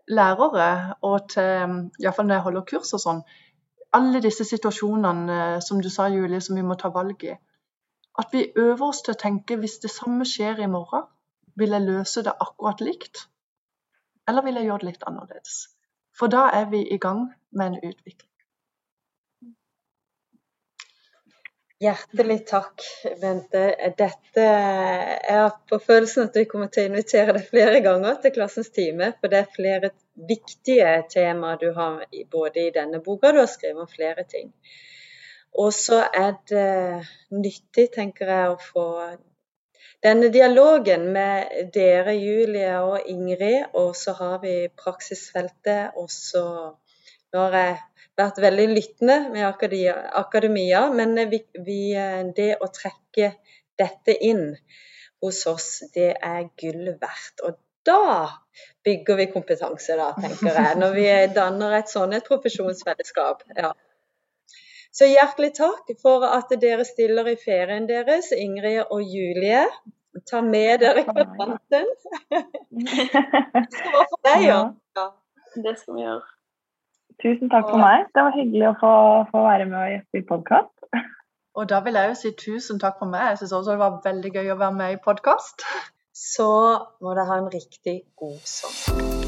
lærere, og til iallfall når jeg holder kurs og sånn, alle disse situasjonene eh, som du sa, Julie, som vi må ta valg i. At vi øver oss til å tenke hvis det samme skjer i morgen, vil jeg løse det akkurat likt? Eller vil jeg gjøre det litt annerledes? For da er vi i gang med en utvikling. Hjertelig takk, Bente. Dette har på følelsen at vi kommer til å invitere deg flere ganger til Klassens time, for det er flere viktige temaer du har både i denne boka, du har skrevet om flere ting. Og så er det nyttig, tenker jeg, å få denne dialogen med dere, Julie og Ingrid, og så har vi praksisfeltet, og så har jeg vært veldig lyttende med akademia, men vi, vi, det å trekke dette inn hos oss, det er gull verdt. Og da bygger vi kompetanse, da, tenker jeg, når vi danner et sånt profesjonsfellesskap. Ja. Så hjertelig takk for at dere stiller i ferien deres, Ingrid og Julie. Ta med dere kvadranten. Det skal være for deg, ja. Det skal vi gjøre. Tusen takk for meg. Det var hyggelig å få, få være med og gjeste i podkast. Og da vil jeg jo si tusen takk for meg. Jeg syns også det var veldig gøy å være med i podkast. Så må dere ha en riktig god sommer.